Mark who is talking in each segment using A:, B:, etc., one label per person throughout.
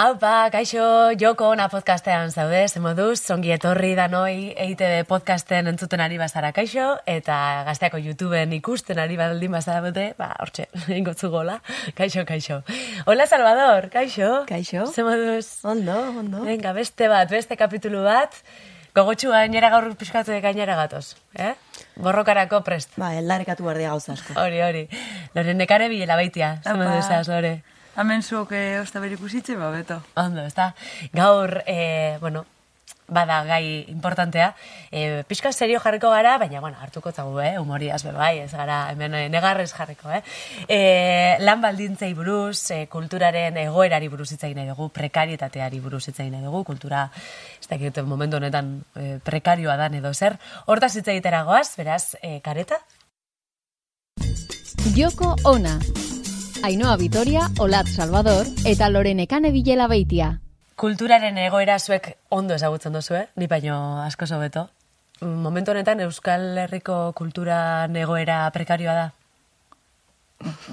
A: Aupa, kaixo, joko ona podcastean zaude, ze moduz, zongi etorri da noi EITB podcasten entzuten ari bazara kaixo, eta gazteako YouTubeen ikusten ari baldin bazara bote, ba, hortxe, ingotzu gola, kaixo, kaixo. Hola, Salvador, kaixo.
B: Kaixo.
A: Ze moduz.
B: Ondo, ondo.
A: Venga, beste bat, beste kapitulu bat, gogotxu gainera gaur pixkatu gainera gatoz, eh? Borrokarako prest.
B: Ba, eldarekatu bardia gauza asko.
A: Hori, hori. Lore nekare bilela baitia, ze
C: Apa.
A: moduzaz, Lore.
C: Hemen zuok eh, osta berikusitze, ba, beto.
A: Ondo, ezta? Gaur, e, bueno, bada gai importantea. E, pixka serio jarriko gara, baina, bueno, hartuko zagu, eh? Humoriaz be bai, ez gara, hemen negarrez jarriko, eh? E, lan baldintzei buruz, e, kulturaren egoerari buruz hitz egin nahi dugu, prekarietateari buruz hitz egin nahi dugu, kultura, ez dakit momentu honetan e, prekarioa dan edo zer. Hortaz hitz egitera goaz, beraz, e, kareta?
D: Joko Ona. Ainhoa Vitoria, Olat Salvador eta Lorenekane Bilela Beitia.
A: Kulturaren egoera zuek ondo ezagutzen duzue, ni baino asko hobeto. Momentu honetan Euskal Herriko kulturan egoera prekarioa da.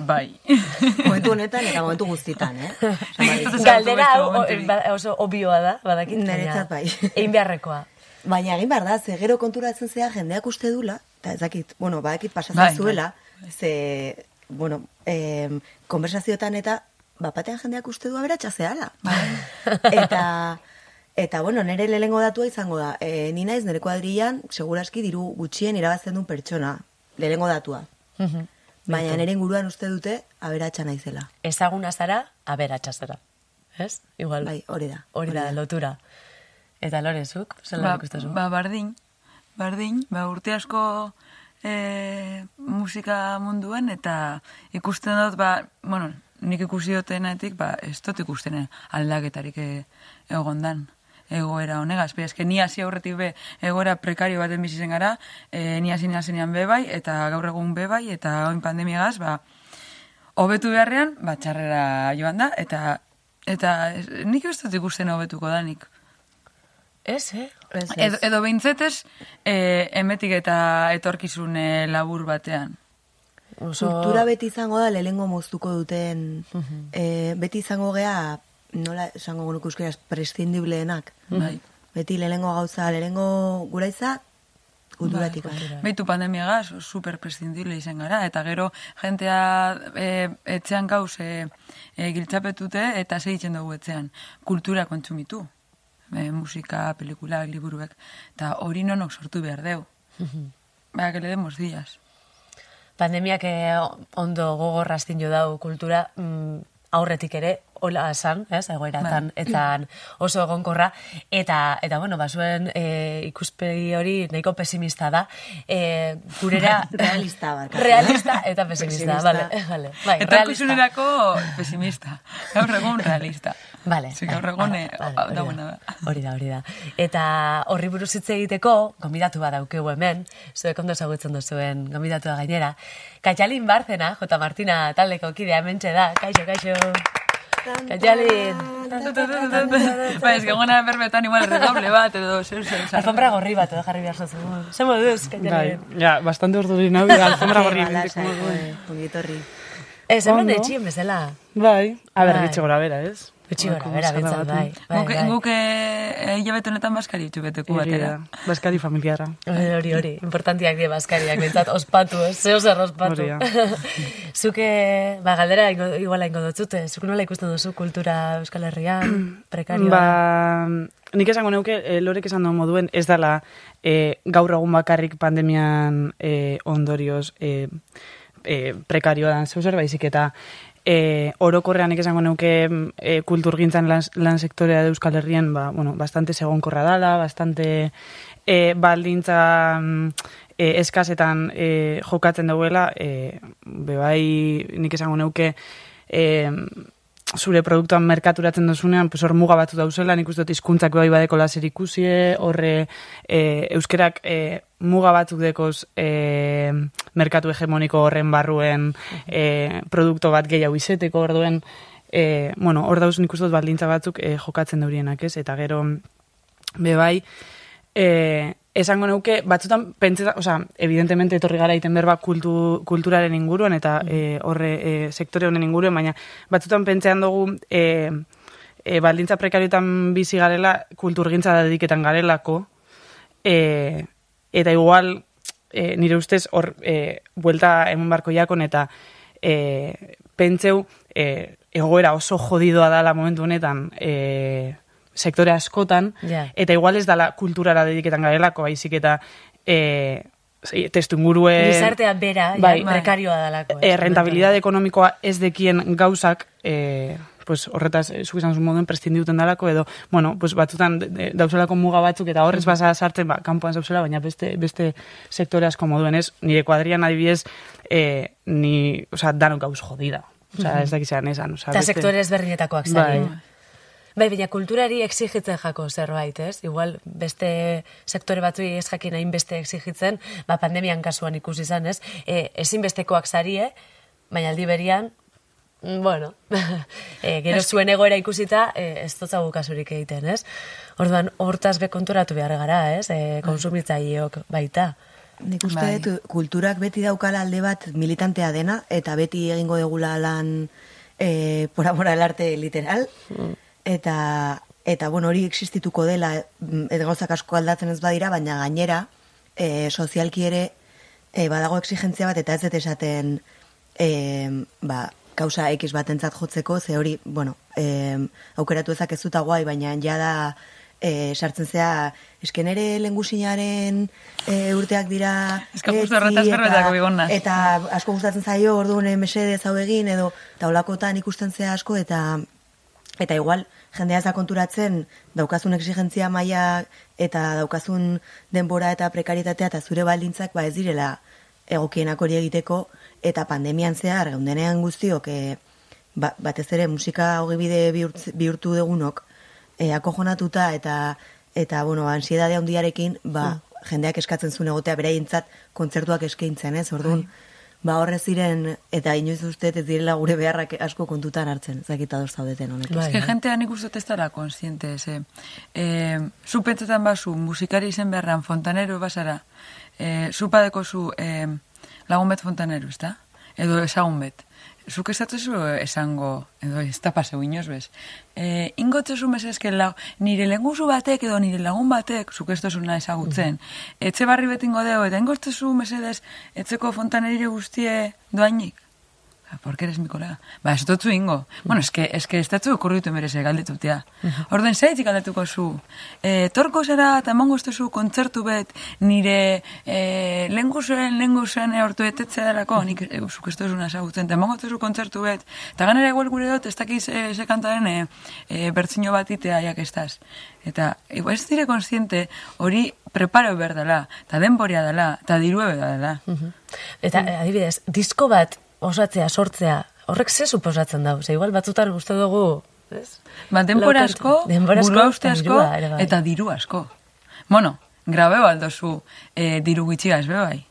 C: Bai.
B: Momentu honetan eta momentu guztitan, eh? Dizut.
A: Galdera hau
C: momenturik.
A: ba- oso obioa da, badakit.
B: Niretzat bai.
A: Egin beharrekoa.
B: Baina egin behar da, ze gero konturatzen zea jendeak uste dula, eta ez dakit, bueno, badakit pasatzen
C: Bai,
B: zuela, ze, bueno, eh, konversazioetan eta, bapatean jendeak uste du aberatsa zehala. eta, eta, bueno, nire lehengo datua izango da, e, ni naiz nire kuadrilan, seguraski diru gutxien irabazten duen pertsona, lehengo datua. Baina nire inguruan uste dute aberatsa naizela.
A: Ezaguna zara, aberatsa zara. Ez? Igual.
B: Bai, hori da.
A: Hori da, lotura. Eta lorezuk, zelan
C: ba,
A: ikusten zu?
C: ba, bardin. Bardin, ba, urte asko e, musika munduan, eta ikusten dut, ba, bueno, nik ikusi dutenetik, ba, ez dut ikusten aldaketarik e, egondan egoera honegaz. Be, eske ni hasi aurretik be egoera prekario baten bizi zen gara, e, ni hasi nazenean be bai, eta gaur egun be bai, eta oin pandemiagaz, ba, hobetu beharrean, ba, txarrera joan da, eta eta nik ez dut ikusten hobetuko danik.
A: Ez, eh?
B: Ez, ez.
C: Edo, edo beintzetez, e, emetik eta etorkizun e, labur batean.
A: Oso...
B: Kultura beti izango da lehengo moztuko duten, eh, beti izango gea, nola esango genuke euskeraz, prescindibleenak.
C: Bai.
B: Beti lehengo gauza, lehengo guraiza, kulturatik.
A: Bai,
C: Beitu pandemiagaz, super prescindible izan gara, eta gero jentea e, etxean gauz e, e, giltzapetute eta segitzen dugu etxean. Kultura kontsumitu. E, musika, pelikulak, liburuek. Eta hori nonok sortu behar deu. Ba, que le demos días.
A: Pandemiak eh, ondo gogorraztin jo dau kultura, mm, aurretik ere, hola esan, ez, egoeratan,
C: Bai.
A: etan oso egonkorra, eta, eta bueno, basuen e, ikuspegi hori nahiko pesimista da, e, gurera...
B: Realista, barkatu.
A: Realista eta pesimista, vale, vale, bai,
C: eta kusunerako pesimista. Gaur egun realista.
A: Vale.
C: Ze gaur egun, eh, da buena da.
A: Hori da, hori da. Eta horri buruz hitz egiteko, gombidatu bat daukegu hemen, zuek ondo ezagutzen duzuen gombidatu da gainera. Katxalin Barzena, J. Martina taldeko kidea hementxe da. Kaixo, kaixo. Katxalin.
C: ba, ez que gona berbetan igual redoble bat, edo zer zer zer.
A: Alfombra gorri bat edo jarri behar zuzen. Ze moduz,
E: Bai, ja, bastante urduri nahi, alfombra gorri
B: Bai,
E: bintik
B: lasai,
E: modu.
B: joe, ongitorri.
A: Ez, hemen
E: Ondo.
A: etxien bezala.
E: Bai, a ber,
A: Bai.
E: gitxe gora bera, ez?
A: Gutxi gora, bera,
E: baten.
A: bai. bai,
C: Guk,
A: bai.
C: guk eh, hilabete honetan baskari ditu beteku batera.
E: Baskari familiarra.
A: Hori, hori, hori, importantiak die baskariak, bintzat, ospatu, ez, zeo zer ospatu. Zuke, ba, galdera iguala ingo dutzute, zuk nola ikusten duzu kultura Euskal Herrian, prekarioa?
E: Ba, nik esango neuke, lorek esan duen moduen, ez dala e, gaur egun bakarrik pandemian e, ondorioz e, e, prekarioa dan zeuzer, baizik eta e, orokorrean esango neuke e, kulturgintzan lan, lan sektorea de Euskal Herrian, ba, bueno, bastante segonkorra dala, bastante e, baldintza mm, e, eskasetan e, jokatzen dauela, e, bebai nik esango neuke e, zure produktuan merkaturatzen dozunean, pues hor muga batzu dauzela, nik uste dut hizkuntzak bai badeko laser ikusie, horre e, euskerak e, muga batzuk dekoz e, merkatu hegemoniko horren barruen e, produktu bat gehiago izeteko orduen, e, bueno, hor dauz nik uste dut baldintza batzuk e, jokatzen daurienak, ez? Eta gero, be bai, e, esango neuke, batzutan pentseta, osea, evidentemente etorri gara iten berba kultu, kulturaren inguruan eta e, horre e, sektore honen inguruan, baina batzutan pentsean dugu e, e, baldintza prekarioetan bizi garela, kulturgintza dediketan garelako, e, eta igual, e, nire ustez, hor, e, buelta eman barko jakon, eta e, pentseu, e, egoera oso jodidoa dala momentu honetan, e, sektore askotan,
A: Ja.
E: eta igual ez dala kulturara dediketan garelako, baizik eta e, testu ingurue...
A: Gizartea bera,
E: bai,
A: ja, prekarioa dalako.
E: e, rentabilidade ekonomikoa ez dekien gauzak, e, pues, horretaz, eh, zuk izan zuen moduen prestindiuten dalako, edo, bueno, pues, batzutan dauzelako muga batzuk, eta horrez basa sartzen, ba, kanpoan zauzela, baina beste, beste sektore asko moduen ez, nire kuadrian adibidez, e, ni, oza, danok gauz jodida. Osa, ez dakizan esan. Osa,
A: Eta sektore ezberdinetakoak zari.
E: Bai.
A: Bai, baina kulturari exigitzen jako zerbait, ez? Igual beste sektore batzuei ez jakin hain beste exigitzen, ba, pandemian kasuan ikusi izan, ez? E, ezinbestekoak zarie, baina aldi berian, mm, bueno, e, gero zuen egoera ikusita, e, ez dotzagu kasurik egiten, ez? Orduan, hortaz be konturatu behar gara, ez? E, konsumitzaileok baita.
B: Nik uste
C: Bai.
B: dut, kulturak beti daukala alde bat militantea dena, eta beti egingo degula lan e, por amor al arte literal, eta, eta bueno, hori existituko dela, mm, eta gauzak asko aldatzen ez badira, baina gainera, e, sozialki ere, e, badago exigentzia bat, eta ez dut esaten, e, ba, kausa X batentzat jotzeko, ze hori, bueno, e, aukeratu ezak ez zuta guai, baina jada e, sartzen zea, esken ere lengusinaren e, urteak dira etzi eta-. Eta asko gustatzen zaio, orduan mesedez hau egin, edo taulakotan ikusten zea asko, eta eta igual jendea ez da konturatzen daukazun exigentzia maila eta daukazun denbora eta prekaritatea eta zure baldintzak ba ez direla egokienak hori egiteko. Eta pandemian zehar geundenean guztiok e, ba, batez ere musika hogi bide bihurtz- bihurtu degunok e, akojonatuta eta eta bueno, ansiedade handiarekin ba, jendeak eskatzen zuen egotea beraientzat kontzertuak eskaintzen, ez? Orduan, ba horrez ziren eta inoiz uste ez direla gure beharrak asko kontutan hartzen, ez dakit ados zaudeten honekin.
A: Bai.
C: Eske jentea nik uste dut ez dara konsiente, ze. E, zu pentsetan bazu, musikari izen beharran fontanero basara, e, zu padeko zu e, lagun bet fontanero, ez da? Edo ezagun bet. Zuk ez zu esango, edo ez da paseu inoz bez. E, ingotzezu mesezke lau, nire lenguzu batek edo nire lagun batek, zuk ez dozuna ezagutzen. Etxe barri betingo deo, eta ingotzezu mesedez, etxeko fontanerire guztie doainik. Ah, ¿Por qué eres mi colega? Ba, ez dutzu ingo. Bueno, eske, eske ez datzu okurritu mereze galdetutea. Orden zaitik galdetuko zu. E, torko zera eta emango zu kontzertu bet nire e, lenguzuen, lenguzuen hortu etetzea darako, nik e, zuk ez duzuna ezagutzen, eta emango zu kontzertu bet. Eta ganera igual gure dut, ez dakiz e, ze kantaren e, e, bertzino bat itea jak estaz. Eta, igual ez dire konsiente, hori preparo behar dela, eta denboria dela, eta dirue dela.
A: Mhm. Eta adibidez, disko bat osatzea, sortzea, horrek ze suposatzen dau? Ze igual batzutan uste dugu, ez?
C: Ba, denbora asko, burua uste asko,
A: bai.
C: eta diru asko. Bueno, grabe baldozu e, diru gitxigaz, be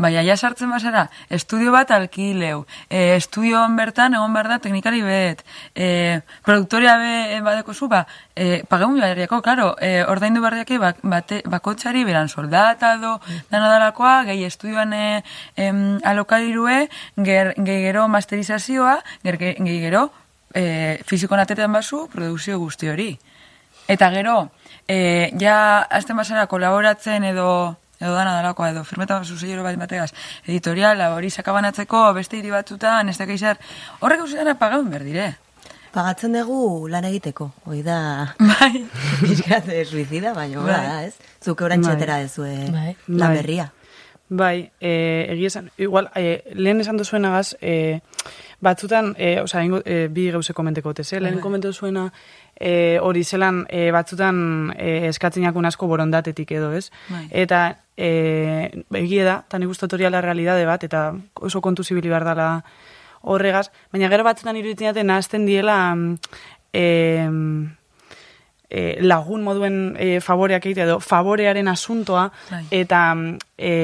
C: bai. Ja sartzen bazara, estudio bat alkileu, e, estudioan bertan egon behar da teknikari bet, e, produktoria be e, badeko zu, ba, e, pageun behariako, klaro, e, ordaindu behariake bak, bate, bakotxari beran soldata do, dana dalakoa, gehi estudioan e, em, alokadirue, ger, gehi gero masterizazioa, ger, gehi gero e, fizikoan atetan bazu, produkzio guzti hori. Eta gero, e, ja, azten basara kolaboratzen edo edo dana dalakoa, edo firmeta bazu zeiero bat bategaz, editoriala, hori sakabanatzeko, beste hiri batzutan, ez da kezar, horrek guzti dana pagaun behar dire.
B: Pagatzen dugu lan egiteko, hoi da
C: Bai.
B: pixkat de suicida, baina
C: Bai.
B: da, ez? Zuk orantxe
E: Bai.
B: dezue
A: Bai.
B: lan
E: Bai.
B: berria.
E: Bai, e, egia esan, igual, e, lehen esan duzuenagaz, e, batzutan, e, oza, ingo, e, bi gauze komenteko teze, lehen komentu zuena, e, hori zelan, e, batzutan e, eskatzenakun asko borondatetik edo, ez?
C: Bai.
E: Eta, e, egia da, eta nik uste dut hori ala realidade bat, eta oso kontu zibili behar dela horregaz, baina gero batzutan iruditzen jaten nahazten diela, em, e, lagun moduen e, favoreak egitea edo favorearen asuntoa
C: Bai.
E: eta e,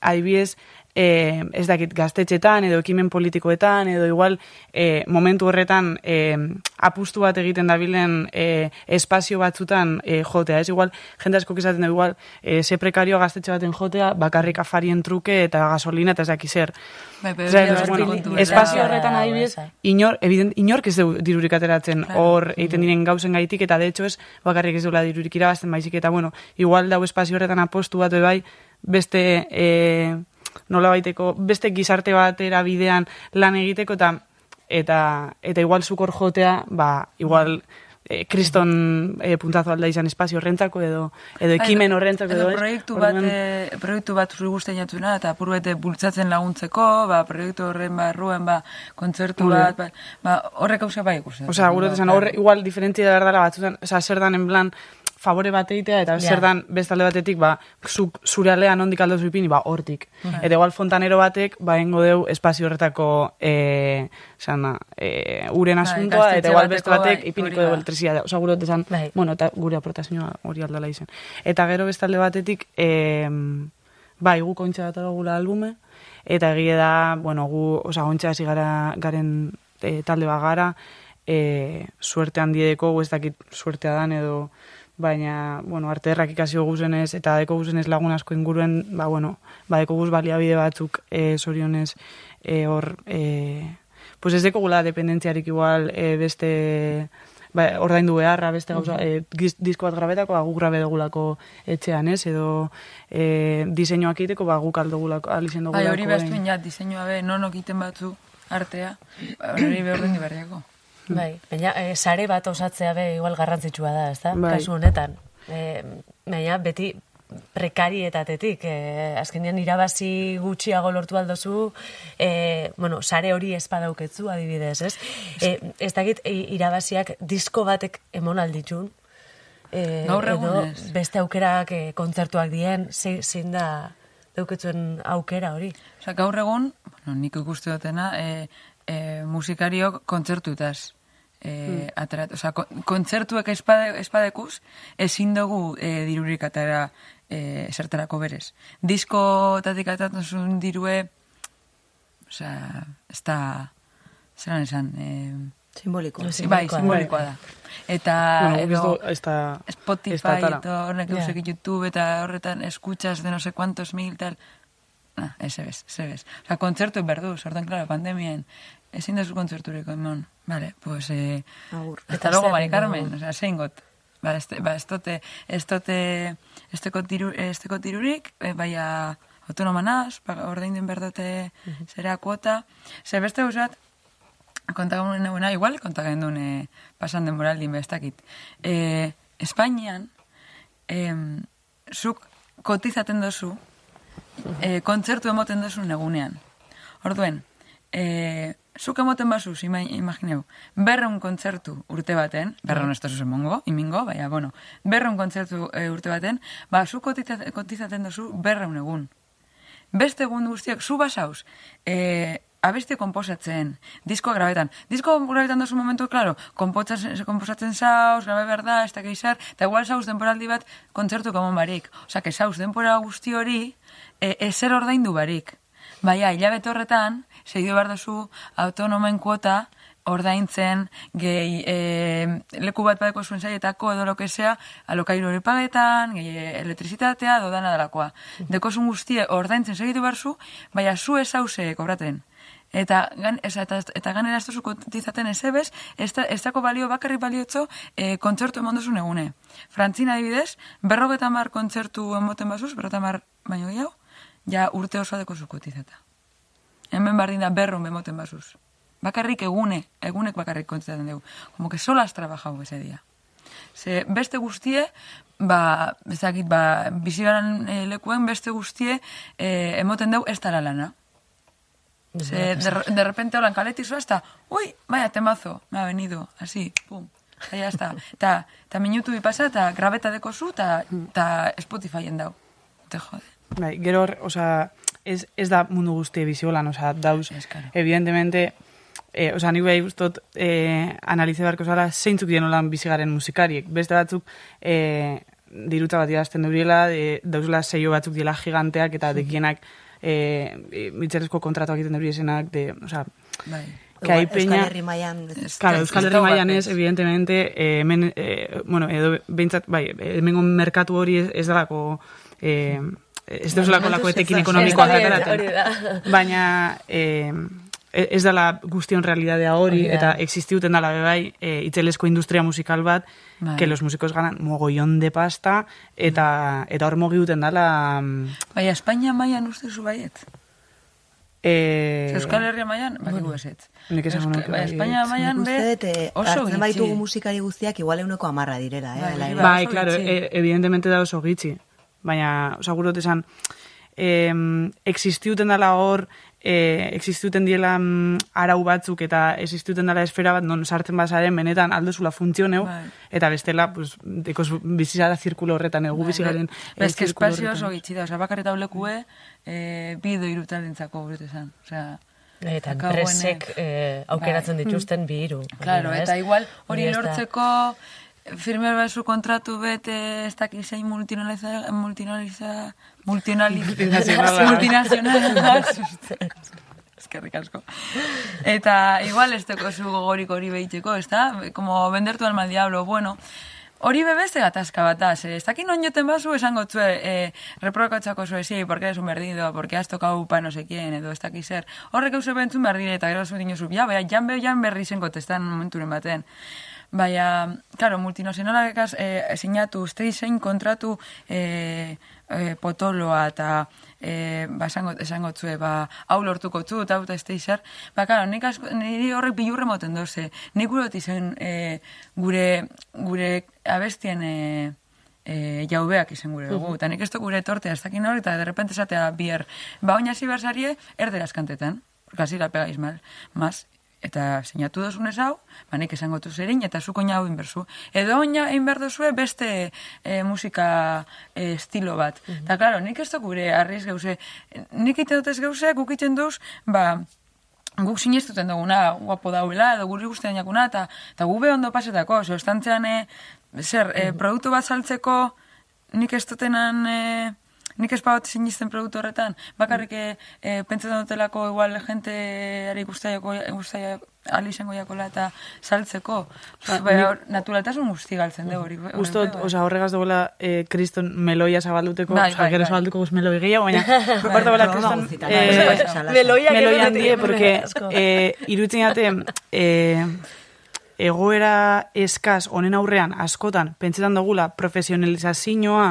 E: adibidez e, ez dakit gaztetxetan edo ekimen politikoetan edo igual e, momentu horretan e, apustu bat egiten dabilen e, espazio batzutan e, jotea. Ez igual, jende asko izaten da igual, e, ze prekarioa gaztetxe baten jotea, bakarrik afarien truke eta gasolina eta ez daki zer.
C: Bai,
E: espazio horretan
A: Bai,
E: adibidez,
A: bai.
E: inor, evident, inork ez du dirurik ateratzen
C: Claro.
E: hor egiten diren gauzen gaitik, eta de hecho ez bakarrik ez duela dirurik irabazten baizik, eta bueno, igual dau espazio horretan apostu bat bai, beste e, nola baiteko, beste gizarte batera bidean lan egiteko, eta eta, eta igual zukor jotea, ba, igual e, kriston e, puntazo alda izan espazio horrentzako edo edo ekimen horrentzako
C: edo
E: edo, ez?
C: proiektu bat, eh, proiektu bat jatuna, eta apur bete bultzatzen laguntzeko, ba, proiektu horren barruan, ba, kontzertu bat, ba, ba, horrek hausa bai ikusten.
E: Osea, gure esan, hor igual diferentzia da berdala batzutan, osea, zer dan en plan favore bat egitea, eta
A: Ja.
E: zer dan bestalde batetik, ba, zuk, zure alean ondik aldo zuipini, ba, hortik. Eta igual fontanero batek, ba, engo deu espazio horretako, e, sana, e, uren
C: Bai,
E: asuntoa, eta igual beste batek
C: bai,
E: ipiniko deu
C: da.
E: elektrizitatea. Osea, gure esan,
A: Bai.
E: bueno, eta gure aportazioa hori aldala izan. Eta gero bestalde batetik, e, bai, gu kontxa bat gula albume, eta egie da, bueno, gu, osea, ontsa hasi gara, garen e, talde bagara, e, suerte handiedeko, gu ez dakit suertea dan edo, baina, bueno, arte errak ikasio guzenez, eta deko guzenez lagun asko inguruen, ba, bueno, ba, deko guz baliabide batzuk e, zorionez e, hor, e, pues ez deko gula dependentziarik igual e, beste, ba, ordaindu beharra, beste gauza, e, giz- disko bat grabetako, ba, gu grabe dugulako etxean, ez, edo e, diseinuak egiteko, ba, guk aldogulako, alizen
C: Bai,
E: dugulako.
C: hori behaztuen ja, diseinua be, non okiten batzu artea, ba, hori behar den diberriako.
A: Bai, baina e, sare bat osatzea be igual garrantzitsua da, ezta?
E: Bai.
A: Kasu honetan. E, baina beti prekarietatetik, e, azkenean irabazi gutxiago lortu aldozu, e, bueno, sare hori espadauketzu adibidez, ez? E, ez dakit irabaziak disko batek emon alditxun, e,
C: Gaur
A: edo beste aukerak e, kontzertuak dien, ze- zein da dauketzuen aukera hori.
C: Osa, gaur egun, bueno, nik ikuste dutena, e, e, musikariok kontzertutaz e, aterat. Osa, ko, kontzertuek espade, espadekuz, ezin dugu e, dirurik atera e, zertarako berez. Diskotatik atatzen dirue, osa, ez da, zelan esan, e,
B: Simboliko.
A: No,
C: zi- bai,
A: Simbolikoa da.
C: simbolikoa. Eta,
E: Bueno,
C: edo, Spotify
E: atara.
C: eta horrek yeah. YouTube eta horretan escuchas de no sé cuántos mil tal. Ah, ese bez, ese bez. O sea, kontzertu berduz, orduan, claro, pandemien, ezin da zu kontzerturiko emon. Vale, pues, eh,
B: Agur.
C: eta
A: zer
C: Mari Carmen,
A: dugu?
C: o sea, zein got. Ba, ez, ba, ez tote, ez tote, ez teko tiru, ez teko tirurik, eh, baina autonoma naz, ba, ordein den berdate zera kuota. Ze beste usat, kontagun nagoena, igual kontagen duen eh, pasan den bestakit. Eh, Espainian, em, zuk kotizaten dozu, eh, kontzertu emoten dozu negunean. Orduen, eh, zuk emoten basuz, ima, imagineu, berreun kontzertu urte baten, berreun ez dozu emongo, imingo, baina, bueno, berreun kontzertu eh, urte baten, ba, kotiza- kotizaten dozu berreun egun. Beste egun guztiak, zu basauz, e, abesti komposatzen, disko grabetan. Disko grabetan dozu momentu, klaro, komposatzen, zauz, grabe behar da, ez da geizar, eta igual zauz denporaldi bat kontzertu kamon barik. Osa, que zauz denpora guzti hori, e, ezer ordaindu barik. Baina, hilabete horretan, segidu behar duzu autonomen kuota, ordaintzen, gehi e, leku bat badeko zuen zaietako edo loke sea, alokairu hori pagetan, gehi elektrizitatea, edo dana dalakoa. Dekozun guztie ordaintzen segitu behar zu, baina zu ez hause kobraten. Eta, gan, ez, eta, eta ganera ez duzu kotizaten ez ebez, ez, da, ez dako balio bakarrik baliotzo e, kontzertu emon duzun egune. Frantzina adibidez, berrogetan bar kontzertu emoten basuz, berrogetan bar baino gehiago, ja urte osoa deko zu kotizata. Hemen bardin da berron bemoten basuz. Bakarrik egune, egunek bakarrik kontzaten dugu. Como que solo has trabajado ese día. Ze beste guztie, ba, ezakit, ba, bizi garen e, lekuen beste guztie e, emoten dugu ez dara lana. Ze, de, de repente holan kaletik zoa, hasta, uy, vaya temazo, me ha venido, así, pum, eta ya está. Ta, ta minutu bi pasa, eta grabeta deko zu, ta, ta Spotifyen dau. Te jode.
E: Bai, gero, hor, osea, ez, ez da mundu guztie biziolan, osea, dauz,
C: Ez, claro.
E: evidentemente, eh, osea, nik behi ustot, eh, analize barko zara, zeintzuk dien holan bizigaren musikariek. Beste batzuk, eh, diruta bat idazten duriela, de, dauzela seio batzuk diela giganteak, eta dekienak e, e, mitxerezko kontratuak egiten duri esenak, de, osea,
C: Bai.
E: que hay
B: Euskal
E: peña...
B: Herri mailan ez-
E: Claro, Euskal Herri
C: bat,
E: ez, evidentemente, eh, hemen, eh, bueno, edo behintzat, bai, hemengo merkatu hori ez, ez dalako, eh, ez deuzulako lako etekin ekonomikoak
A: hori da.
E: Baina, eh, ez dela guztion realidadea hori,
A: Hori da.
E: eta existiuten dala bebai, eh, itzelesko industria musikal bat,
C: Bai.
E: que los músicos ganan mogollón de pasta, eta, eta hor mogiuten dala... mm,
C: Bai, Espainia mailan uste zu baiet.
E: Eh,
C: Euskal Herria mailan, bakigu ezetz.
E: nik nuke
C: bai,
E: baietz.
C: Espainia mailan
B: Nik
C: be
B: eh,
C: oso gitxi.
B: baitugu musikari guztiak igual euneko amarra direla, eh?
C: Bai, bai.
E: Bai,
C: oso
E: claro, e, evidentemente da oso gitxi. Baina, seguro esan, eh, existiuten dela hor, eh, existiuten diela mm, arau batzuk eta existiuten dela esfera bat non sartzen bazaren benetan aldozula funtzioneu,
C: Bai.
E: eta bestela, pues, dekos bizizara zirkulo horretan, egu bizigaren
C: Ba, eske
E: zirkulo
C: espazio oso gitxi da, oza, bakar eta ulekue, eh, bido irutaldentzako gure esan. Osea,
A: Eta enpresek eh, aukeratzen dituzten bi hiru.
C: Claro,
A: ez?
C: eta igual hori
A: ez da-
C: lortzeko firmer bazu kontratu bete ez dakiz zein multinaliza, multinaliza, multinaliza, multinazionala. Eskerrik asko. Eta igual ez teko zu gogorik hori behiteko, ez da? Como vendertu alma al diablo, bueno, Hori bebeste gatazka bat da, ez dakit non joten bazu esango zue, eh, reprokatzako zue, sí, porque eres un perdido, porque has tocado pa no sé quién, edo ez dakit zer. Horrek euse bentzun behar dire, eta gero zu dinozu, ja, baina jan beho jan berri zen gotestan momenturen baten. Baina, claro, multinazionalak eh, sinatu, zein kontratu eh, eh, potoloa eta eh, ba, esango, esango zue, ba, hau lortuko zu, eta hau ez zer. Ba, claro, nik asko, niri horrek bilurre moten doze. Nik gure zen eh, gure, gure abestien eh, eh, jaubeak izan gure dugu. Eta nik ez gure tortea ez dakin hori, eta derrepente esatea bier. Ba, oina zibersarie, erderaz kantetan. Kasi la pegáis mal, más. Eta sinatu dozunez hau, ba, nik esango tu zerin, eta zuko hau inberzu. Edo oina egin behar duzue beste eh, musika eh, estilo bat. Eta, klaro, nik ez dut gure arriz geuse. Nik ite dut ez geuse, guk iten duz, ba, guk sinestuten duguna guapo dauela, edo guri guztian jakuna, eta, eta gu be ondo pasetako, zo, estantzean, e, zer, e, produktu bat saltzeko, nik ez dutenan, e, nik ez pagot sinisten produktu horretan, bakarrik e, e, pentsatzen dutelako igual jenteari guztaiako, guztaiako, ali izango jakola eta saltzeko. Baina, hor, naturaltasun guzti galtzen dugu hori. hori
E: Ustot,
C: be, bai.
E: oza, horregaz duela eh, kriston meloia zabalduteko,
C: Bai,
E: oza,
C: bai,
E: gero
C: bai.
E: zabalduko guz meloi gehiago, baina, dagoela
B: Proba
E: kriston eh,
A: Meloia
E: meloia handie, porque eh, irutzen jate, eh, egoera eskaz honen aurrean askotan pentsetan dugula profesionalizazioa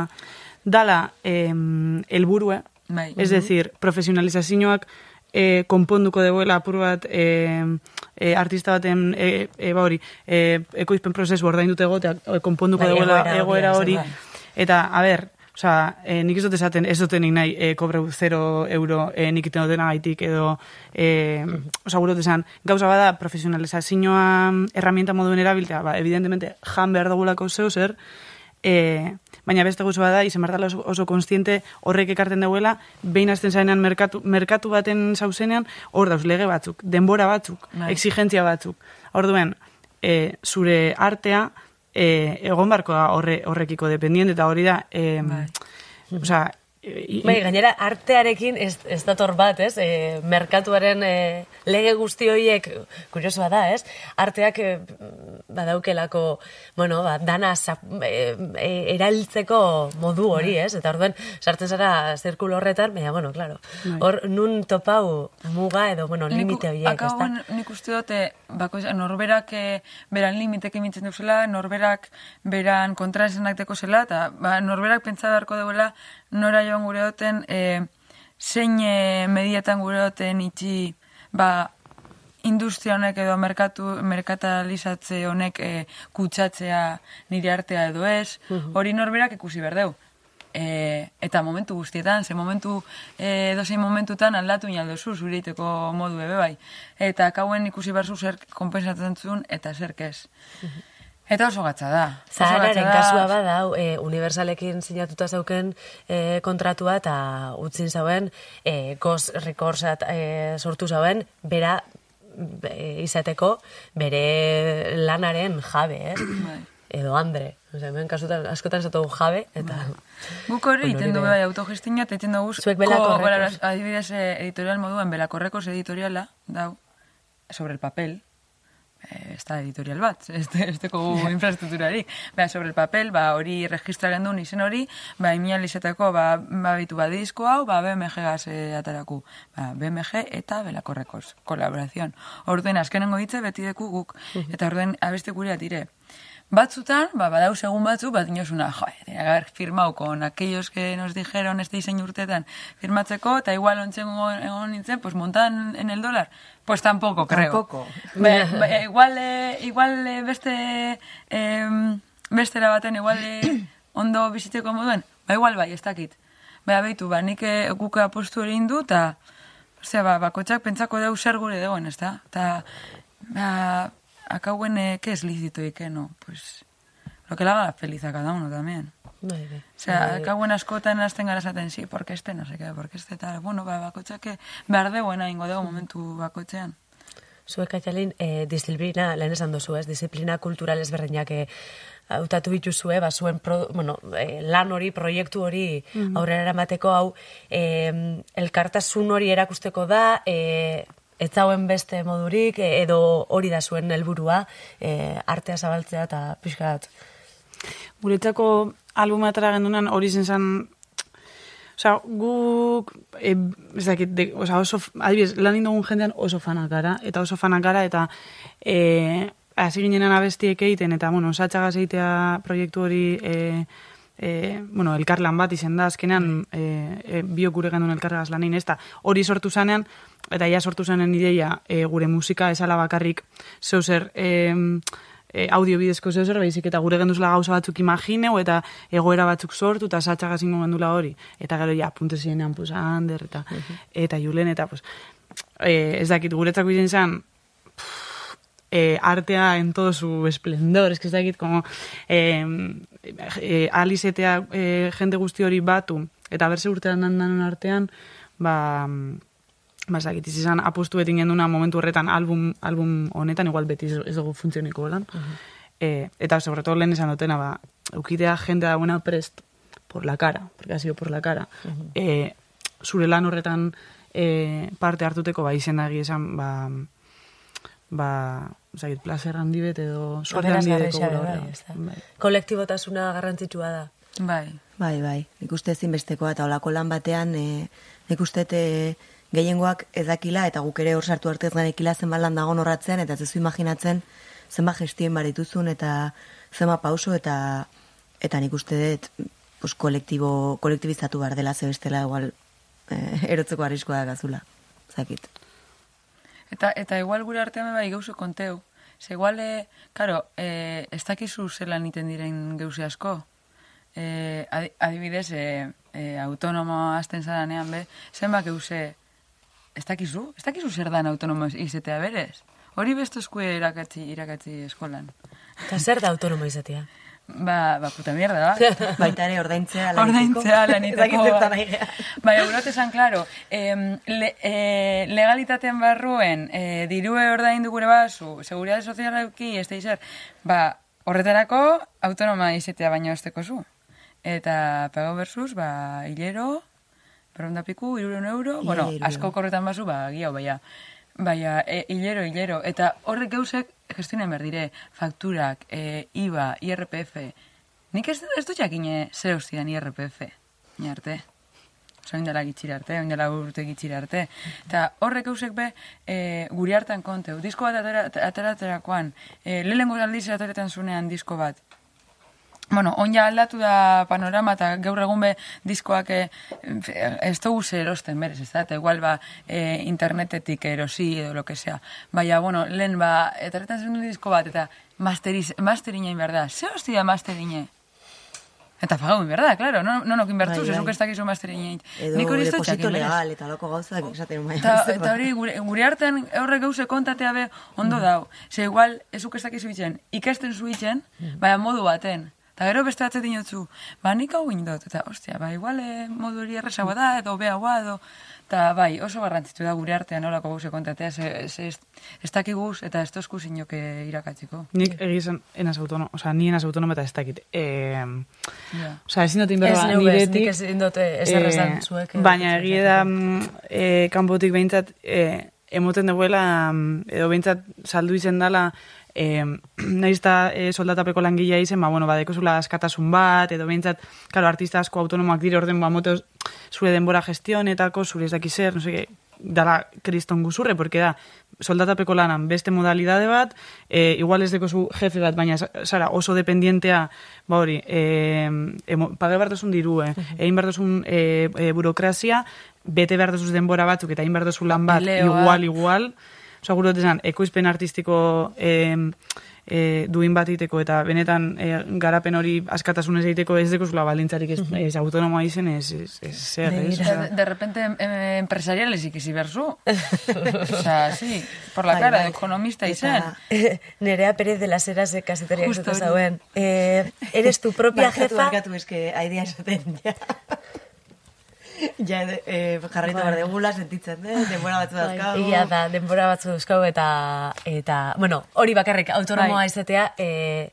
E: dala helburue,
C: Bai.
E: es decir, profesionalizazioak eh, konponduko deuela apur bat eh, eh, artista baten eh, eh, ba hori, eh, ekoizpen prozesu ordainduta egoteak eh, konponduko
A: Bai,
E: deuela
A: egoera hori.
E: Eta, a ber, Osa, eh, nik ez dut esaten, ez dutenik nahi eh, kobreu 0 euro eh, nik iten dutena gaitik edo, eh, osa, gure esan, gauza bada profesionalizazioa herramienta moduen erabiltea, ba, evidentemente, jan behar dugulako zeu zer, eh, baina beste gauza bada, izan behar dela oso, oso konstiente horrek ekarten dauela, behin azten zaenean merkatu, merkatu baten zauzenean, hor dauz lege batzuk, denbora batzuk,
C: Bai.
E: exigentzia batzuk. Orduen, eh, zure artea, eh, egon barko da horre, horrekiko dependiente, eta hori da, eh,
C: Bai.
E: osea, i-
A: Bai, gainera artearekin ez, ez dator bat, ez? E, merkatuaren e, lege guzti horiek, kuriosoa da, ez? Arteak e, badaukelako, bueno, ba, dana zap, e, e, eraltzeko modu hori, ez? Eta orduan, sartzen zara zirkulo horretan, baina, bueno, claro, hor nun topau muga edo, bueno, limite horiek, ez da?
C: Nik uste dute, bako, norberak eh, beran limitek emitzen duzela, norberak beran kontraesanak deko zela, eta ba, norberak pentsa beharko duela nora joan gure duten, eh, zein eh, medietan gure duten itxi, ba, industria honek edo merkatu, merkatalizatze honek eh, kutsatzea nire artea edo ez, hori norberak ikusi berdeu. E, eta momentu guztietan, ze momentu e, dozein momentutan aldatu inaldozu zureiteko modu ebe bai. Eta kauen ikusi berzu zer konpensatzen zuen eta zer ez. Eta oso gatza da.
A: Zahararen
C: da.
A: kasua badau, e, universalekin sinatuta zauken e, kontratua eta utzin zauen, e, Ghost Recordsat e, sortu zauen, bera e, izateko bere lanaren jabe, ez?
C: Bai.
A: edo Andre. Osea, hemen kasutan, askotan esatu jabe, eta...
C: Guk hori iten du bai autogestina, eta iten dugu...
A: Zuek Belakorrekos.
C: ko- Adibidez, eh, editorial moduan, Belakorrekos editoriala, dau, sobre el papel, eh, ez da editorial bat, ez esteko infraestrukturarik. Ba, sobre el papel, ba, hori registraren duen izen hori, ba, imial izetako, ba, ba, bitu ba, disko hau, ba, BMG gaz eh, ataraku. Ba, BMG eta Belakorrekos, kolaborazion. Orduen, azkenengo hitze beti deku guk, eta orduen abeste gurea dire. Batzutan, ba, badau segun batzu, bat inosuna, jo, tenía firmado con aquellos que nos dijeron este diseño urtetan firmatzeko, eta igual ontzen egon nintzen, pues montan en el dólar. Pues tampoco, creo.
B: Tampoco.
C: Ba, ba, igual, eh, igual eh, beste, eh, bestera baten, igual eh, ondo bizitzeko moduen, ba, igual bai, ez dakit. Ba, behitu, ba, nik eh, guk apostu hori indu, eta, osea, ba, bakotxak pentsako deu zer gure degoen, ez da? Eta, ba, akauen, eh, ¿qué es lícito y qué no? Pues, lo que le haga feliz a cada uno también.
A: Bai, bai.
C: O sea, akauen askotan hasten gara esaten, sí, porque este, no sé qué, porque este tal. Bueno, ba, bakotxak behar degoena ingo dugu momentu bakotxean.
A: Zuek atxalin, eh, disiplina, lehen esan dozu, ez, disiplina kultural ezberdinak eh, hautatu dituzue, ba, zuen pro, bueno, eh, lan hori, proiektu hori aurrera eramateko hau, eh, elkartasun hori erakusteko da, eh, ez zauen beste modurik, eh, edo hori da zuen helburua, eh, artea zabaltzea eta pixkat.
E: Guretzako albuma atara gendunan hori zen zen Osa, guk, e, ez dakit, de, osa, oso, adibidez, lan indogun jendean oso fanak gara, eta oso fanak gara, eta e, hasi ginen abestiek egiten, eta, bueno, osatxagaz egitea proiektu hori, e, e, bueno, elkarlan bat izen da, azkenean, e, e, biok gure gendun elkargaz lanin, ez da, hori sortu zanean, eta ja sortu zanen ideia, e, gure musika esala bakarrik, zeuzer, e, e, audio bidezko zeu zer, baizik eta gure genduzela gauza batzuk imagineu, eta egoera batzuk sortu, eta satxaga zingo gendula hori. Eta gero, ja, punte zirenean, pues, Ander, eta, eta Julen, eta, pues, e, ez dakit, guretzako izan zen, eh, artea en todo su esplendor, ez dakit, como, eh, eh, alizetea eh, jende guzti hori batu, eta berze urtean danon artean, ba, ba, ez dakit, izan apostu beti genduna momentu horretan album, album honetan, igual beti ez, dugu funtzioniko lan. eh, eta, sobre todo, lehen esan dutena, ba, eukitea jende dagoena prest por la cara, porque ha sido por la cara. eh, zure lan horretan eh, parte hartuteko, ba, izen dagi esan, ba, ba, zait, placer handi bet edo suerte handi deko
A: bai, da. Kolektibotasuna garrantzitsua da.
C: Bai.
B: Bai, bai, nik uste ezinbestekoa eta olako lan batean e, nik uste e, gehiengoak ez dakila eta guk ere hor sartu arte ez ganekila zenbat lan dago horratzean eta ez duzu imaginatzen zenbat gestien barituzun eta zenbat pauso eta eta nik uste dut pues, kolektibo, kolektibizatu behar dela ze bestela igual e, erotzeko arriskoa da gazula. Zakit.
C: Eta, eta igual gure artean bai gauzu konteu. Ze igual, e, karo, e, ez dakizu zelan iten diren gauzi asko. E, adi- adibidez, e, e, autonomo azten zaranean be, zenbak gauze, ez dakizu? Ez dakizu zer dan autonomo izetea berez? Hori besto eskue irakatzi, irakatzi eskolan.
A: Eta zer da autonomo izatea?
C: Ba, ba, puta mierda, ba.
B: Baita ere ordaintzea laniteko.
C: Ordaintzea laniteko.
B: Nahi gehan.
C: Bai, eurot esan, klaro, em, le, e, legalitatean barruen, e, dirue ordaindu gure basu, seguridade soziala euki, ez da ba, horretarako autonoma izetea baino esteko zu. Eta pago versus, ba, hilero, perronda piku, irureun euro, bueno, asko korretan basu, ba, giau, baina, baina, e, hilero, hilero, eta horrek gauzek gestionen behar dire, fakturak, e, IVA, IRPF, nik ez, ez dut jakine zer ustidan IRPF, ni arte. Osa, oindala gitxira arte, oindala urte gitxira arte. Eta horrek eusek be, e, guri hartan konteu. Disko bat atera, ateratzerakoan, e, lehenengo aldiz ateretan zunean disko bat. Bueno, on ja aldatu da panorama eta gaur egun be diskoak eh, ez dugu zer erosten berez, ez da? Eta igual ba eh, internetetik erosi edo lo que sea. Baina, bueno, lehen ba, etaretan zen disko bat eta masteriz, masterina behar da. Ze hostia masterine? Eta pagau behar da, claro, no, no nokin bertu,
B: Bai,
C: bai,
B: bai.
C: zezuk ez dakizu masterine.
B: Edo
C: Nik hori ez dut
B: deposito legal eta loko gauzak esaten bai.
C: Eta, eta hori gure, gure artean horre gauze kontatea be ondo dau. Ze igual, ezuk ez dakizu itzen, ikasten zu itzen, baina modu baten. Eta gero beste batzet dinotzu, ba, nik hau indot, eta, ostia, ba, igual, eh, modu hori errezagoa da, edo beagoa, edo, eta, bai, oso garrantzitu da gure artean nolako gauze kontatea, ze, ze ez, ez dakiguz, eta ez tozku zinok irakatziko.
E: Nik egizan enaz autonomo, oza, ni enaz autonomo eta ez dakit. E,
C: Ja.
E: oza, ezin dut
A: Ez
E: inberba
A: ez,
E: niretik.
A: nik ez indote ezer esan
E: eh,
A: zuek. eh,
E: Baina egie da, mm, eh, kanpotik behintzat, eh, emoten duela, mm, edo behintzat saldu izen dala, eh, nahiz eta eh, soldatapeko langilea izen, ba, bueno, badeko zula askatasun bat, edo behintzat, karo, artista asko autonomoak dire orden, ba, moto zure denbora gestionetako, zure ez dakiz zer, no sé, dala kriston guzurre, porque da, soldatapeko lanan beste modalidade bat, e, igual ez deko zu jefe bat, baina zara oso dependientea, ba hori, e, emo, paga behar duzun diru, eh? egin behar duzun e, e, burokrazia, bete behar duzuz denbora batzuk, eta egin behar duzun lan bat,
C: Pileoa.
E: igual, igual, Osa, gure esan, ekoizpen artistiko e, e, duin bat egiteko eta benetan e, garapen hori askatasunez egiteko ez deko zula balintzarik ez, ez autonomoa izen ez, ez, ez zer, ez?
C: De, de repente em, em, empresariales ikisi berzu. o sea, sí, por la
B: Bai,
C: cara,
B: bai.
C: ekonomista
B: Eta-
C: izen.
A: Nerea Pérez de las Heras de Kasetariak zauen. Eh, eres tu propia
B: Barkatu,
A: jefa.
B: Barkatu, eske, aidea esaten, ja. ja, eh, jarraitu
A: Bai.
B: behar degula, sentitzen, eh? denbora batzu
A: Bai,
B: dazkagu.
A: Egia da, denbora batzu euskau eta, eta, bueno, hori bakarrik autonomoa
C: Bai.
A: izatea, eh,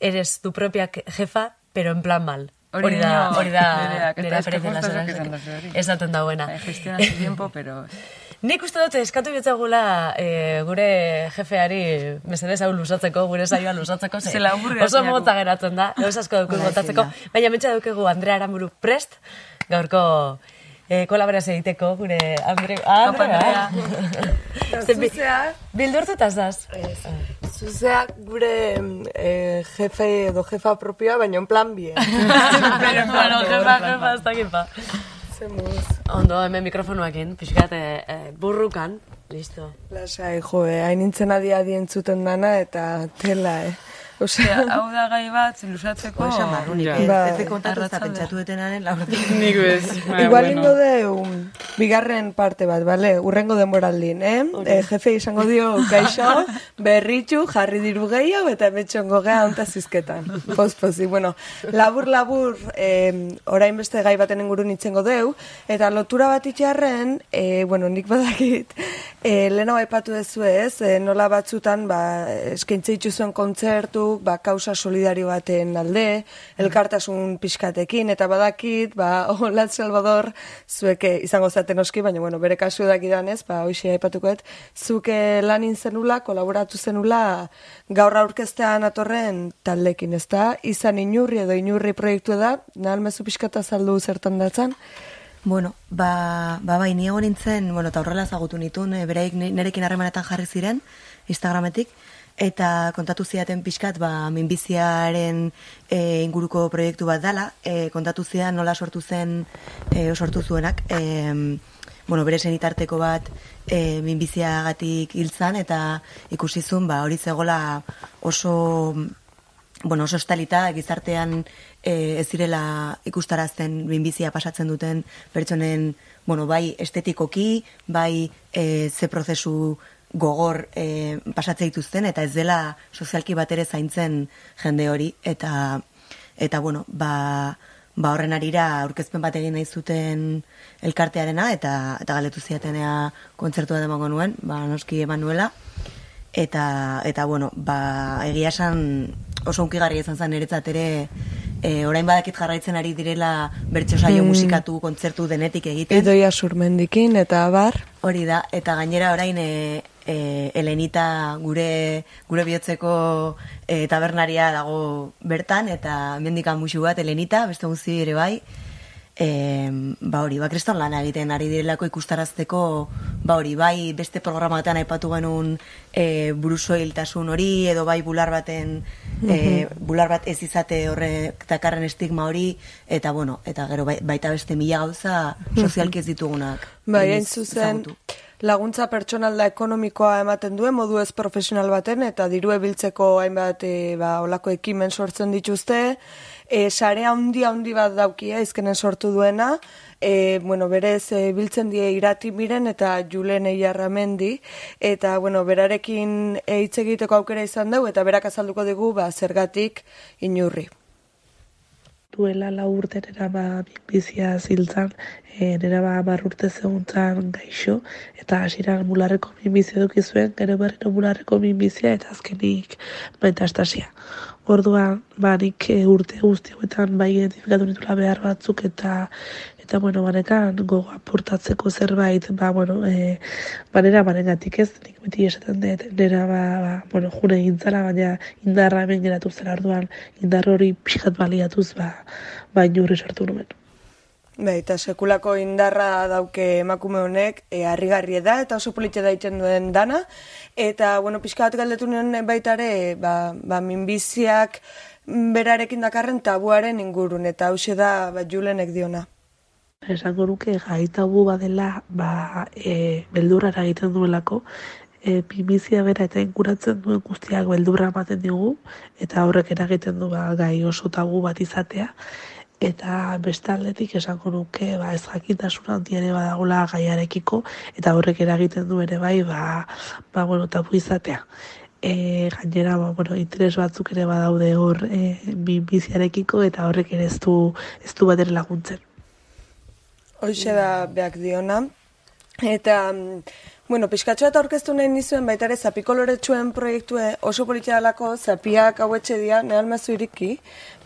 A: eres tu propia jefa, pero en plan mal.
C: Hori
A: da, hori da, Pérez de las
C: esan duzu hori.
A: Esaten dauena.
C: Bai, Gestiona su tiempo, pero...
A: Nik uste dut eskatu bitzagula e, gure jefeari mesedez hau lusatzeko, gure saioa lusatzeko, ze oso motza geratzen da, gauz asko dugu
B: Hala,
A: kontatzeko,
B: ezin da.
A: baina mentsa dugu Andrea Aramburu prest, gaurko e, kolaborazio egiteko gure Andre... Ah, Andrea! Bi-
F: Zuzea,
A: Bildurtuta zaz?
F: zuzea gure eh, jefe edo jefa propioa, baina en plan bien.
A: bueno, jefa, jefa, ez dakit ba.
F: Zemuz.
A: Ondo, hemen mikrofonuakin, pixkat e, e, burrukan, listo.
F: Lasai, jo, eh, hain nintzen adi adi entzuten dana eta tela, eh. Osea,
C: hau da gai bat, lusatzeko...
B: Jo, esan barrunik,
E: Ja.
B: ez,
F: Bai.
B: ez de kontatu ez da
C: Arratsalde.
B: pentsatu detenaren lauratik.
E: Nik bez. Baina,
F: Igual
E: bueno.
F: ingo deu bigarren parte bat, bale? Urrengo denboraldin, eh? eh jefe izango dio gaixo, berritxu, jarri diru gehiago eta betxongo gea onta zizketan. Pospozi, bueno, labur labur eh, orain beste gai baten ingurun itzengo deu, eta lotura bat itxarren, eh, bueno, nik badakit, eh, lehenago aipatu dezu ez, eh, nola batzutan, ba, eskaintze dituzuen kontzertu, ba, kausa solidario baten alde, elkartasun pixkatekin, eta badakit, ba, Olat Salvador, zueke izango zaten oski, baina, bueno, bere kasu edakidan ez, ba, hoxe aipatukoet, zuke lanin zenula, kolaboratu zenula, gaur aurkeztean atorren taldekin, ez da? Izan inurri edo inurri proiektu da, nahal mezu pixkata saldu zertan datzan.
B: Bueno, ba, ba bai, ni egon nintzen, bueno, eta horrela zagutu nituen, e, beraik ni- nerekin harremanetan jarri ziren, Instagrametik, eta kontatu ziaten pixkat, ba, minbiziaren e, inguruko proiektu bat dala, e, kontatu zian nola sortu zen, e, sortu zuenak, e, bueno, bere senitarteko bat e, minbiziagatik hiltzan, eta ikusi zuen, ba, hori zegola oso bueno, oso estalita gizartean e, ez direla ikustarazten binbizia pasatzen duten pertsonen, bueno, bai estetikoki, bai e, ze prozesu gogor e, pasatze dituzten, eta ez dela sozialki bat ere zaintzen jende hori, eta, eta bueno, ba, ba horren arira aurkezpen bat egin nahi zuten elkartearena, eta, eta galetu ziatenea kontzertua demango nuen, ba, noski eman nuela, eta eta bueno, ba, egia esan oso unkigarria izan zen niretzat ere e, orain badakit jarraitzen ari direla bertso saio musikatu kontzertu denetik egiten.
F: Edoia surmendikin eta bar.
B: Hori da, eta gainera orain e, e, Elenita gure gure bihotzeko e, tabernaria dago bertan, eta mendikan musu bat Elenita, beste guzti ere bai, e, ba hori, ba, kriston lana egiten ari direlako ikustarazteko, ba hori, bai beste programatan aipatu genuen e, burusoiltasun hori, edo bai bular baten, e, bular bat ez izate horrek dakarren estigma hori, eta bueno, eta gero bai- baita beste mila gauza sozialki ez ditugunak.
F: Bai, hain zuzen,
B: ezagutu.
F: Laguntza pertsonalda ekonomikoa ematen duen modu ez profesional baten eta diru ebiltzeko hainbat e, ba, olako ekimen sortzen dituzte. E, sare handi handi bat daukia izkenen sortu duena, e, bueno, berez e, biltzen die irati miren eta julen eiarramendi, eta bueno, berarekin e, hitz egiteko aukera izan dugu eta berak azalduko dugu ba, zergatik inurri.
G: Duela lau urte nera ba bizia ziltzan, e, nera ba amar urte zehuntzan gaixo, eta hasieran mularreko minbizia duki zuen, gero berriro mularreko minbizia, eta azkenik metastasia. Orduan, ba, nik e, urte guzti hauetan bai identifikatu nitula behar batzuk eta eta bueno, banekan gogo aportatzeko zerbait, ba, bueno, e, banera banengatik ez, nik beti esaten dut, nera, ba, ba, bueno, june gintzara, baina indarra hemen geratu zela orduan, indar hori pixkat baliatuz, ba, ba inurri sortu nuen.
F: Bai, eta sekulako indarra dauke emakume honek, e, harrigarri da, eta oso politxe daitzen duen dana. Eta, bueno, pixka bat galdetu nuen baitare, ba, ba, minbiziak berarekin dakarren tabuaren ingurun, eta hause da, ba, julenek diona.
G: Esango nuke gai tabu badela, ba, e, beldurra egiten duelako, e, minbizia bera eta inguratzen duen guztiak beldurra ematen digu, eta horrek eragiten du ba, gai oso tabu bat izatea, eta beste aldetik esango nuke ba ez jakintasun handi ere badagola gaiarekiko eta horrek eragiten du ere bai ba ba bueno tabu izatea. E, gainera ba, bueno, interes batzuk ere badaude hor e, biziarekiko eta horrek ere ez du ez du bat laguntzen
F: Hoxe da beak diona. Eta mm, Bueno, pixkatxo eta orkestu nahi nizuen baita ere zapikoloretsuen proiektue oso politia dalako zapiak hauetxe dia, nehal mazu iriki,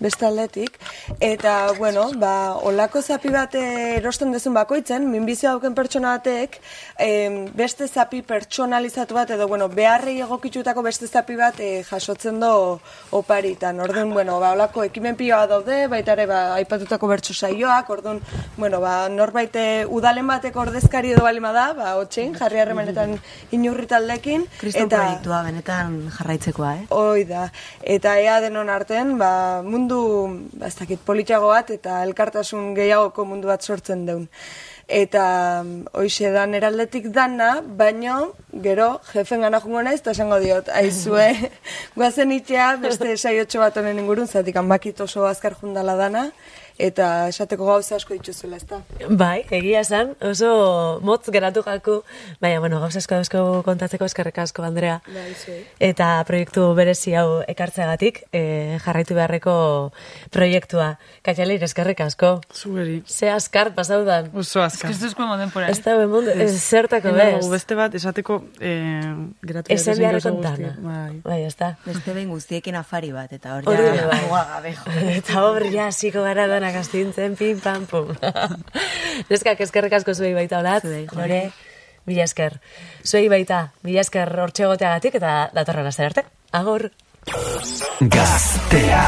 F: beste aldetik. Eta, bueno, ba, olako zapi bat erosten dezun bakoitzen, minbizia dauken pertsona batek, em, beste zapi pertsonalizatu bat, edo, bueno, beharrei egokitutako beste zapi bat e, jasotzen do oparitan. Orduan, bueno, ba, olako ekimen pioa daude, baita ere, ba, aipatutako bertso saioak, orduan, bueno, ba, norbait eh, udalen batek ordezkari edo balima da, ba, otxein, jarri harremanetan inurri taldekin.
B: Kriston proiektua benetan jarraitzekoa, eh?
F: Hoi da. Eta ea denon artean, ba, mundu, ba, ez dakit, politxago bat eta elkartasun gehiagoko mundu bat sortzen deun. Eta hoixe da eraldetik dana, baino gero jefen gana jungo naiz, eta esango diot, aizue, guazen itxea, beste saiotxo bat honen ingurun, zatik hanbakit oso azkar jundala dana, eta esateko gauza asko dituzuela, ezta?
A: Bai, egia esan, oso motz geratu jaku, baina, bueno, gauza asko dauzko kontatzeko eskerrek asko, Andrea.
F: Bai, zuei.
A: Eta proiektu berezi hau ekartzeagatik, e, jarraitu beharreko proiektua. Katxaleir, eskerrek asko.
E: Zuberi.
A: Ze askar pasaudan.
E: Oso azkar.
C: Kristuzko moden por
A: Ez da mundu, ez zertako bez.
E: Beste bat, esateko, eh, geratu gauza guztia.
A: dana.
E: Bai.
A: Bai, ez da.
B: Beste behin guztiekin afari bat, eta hor
A: Hori
B: ja,
A: bai.
B: jo.
A: Eta hor, ja, hasiko gara danak astintzen, pim, pam, pum. Neskak, eskerrek asko zuei baita olat,
B: Zuei, jo.
A: lore, mila esker. Zuei baita, mila esker hortxe egoteagatik eta datorren aster arte. Agor.
H: Gaztea.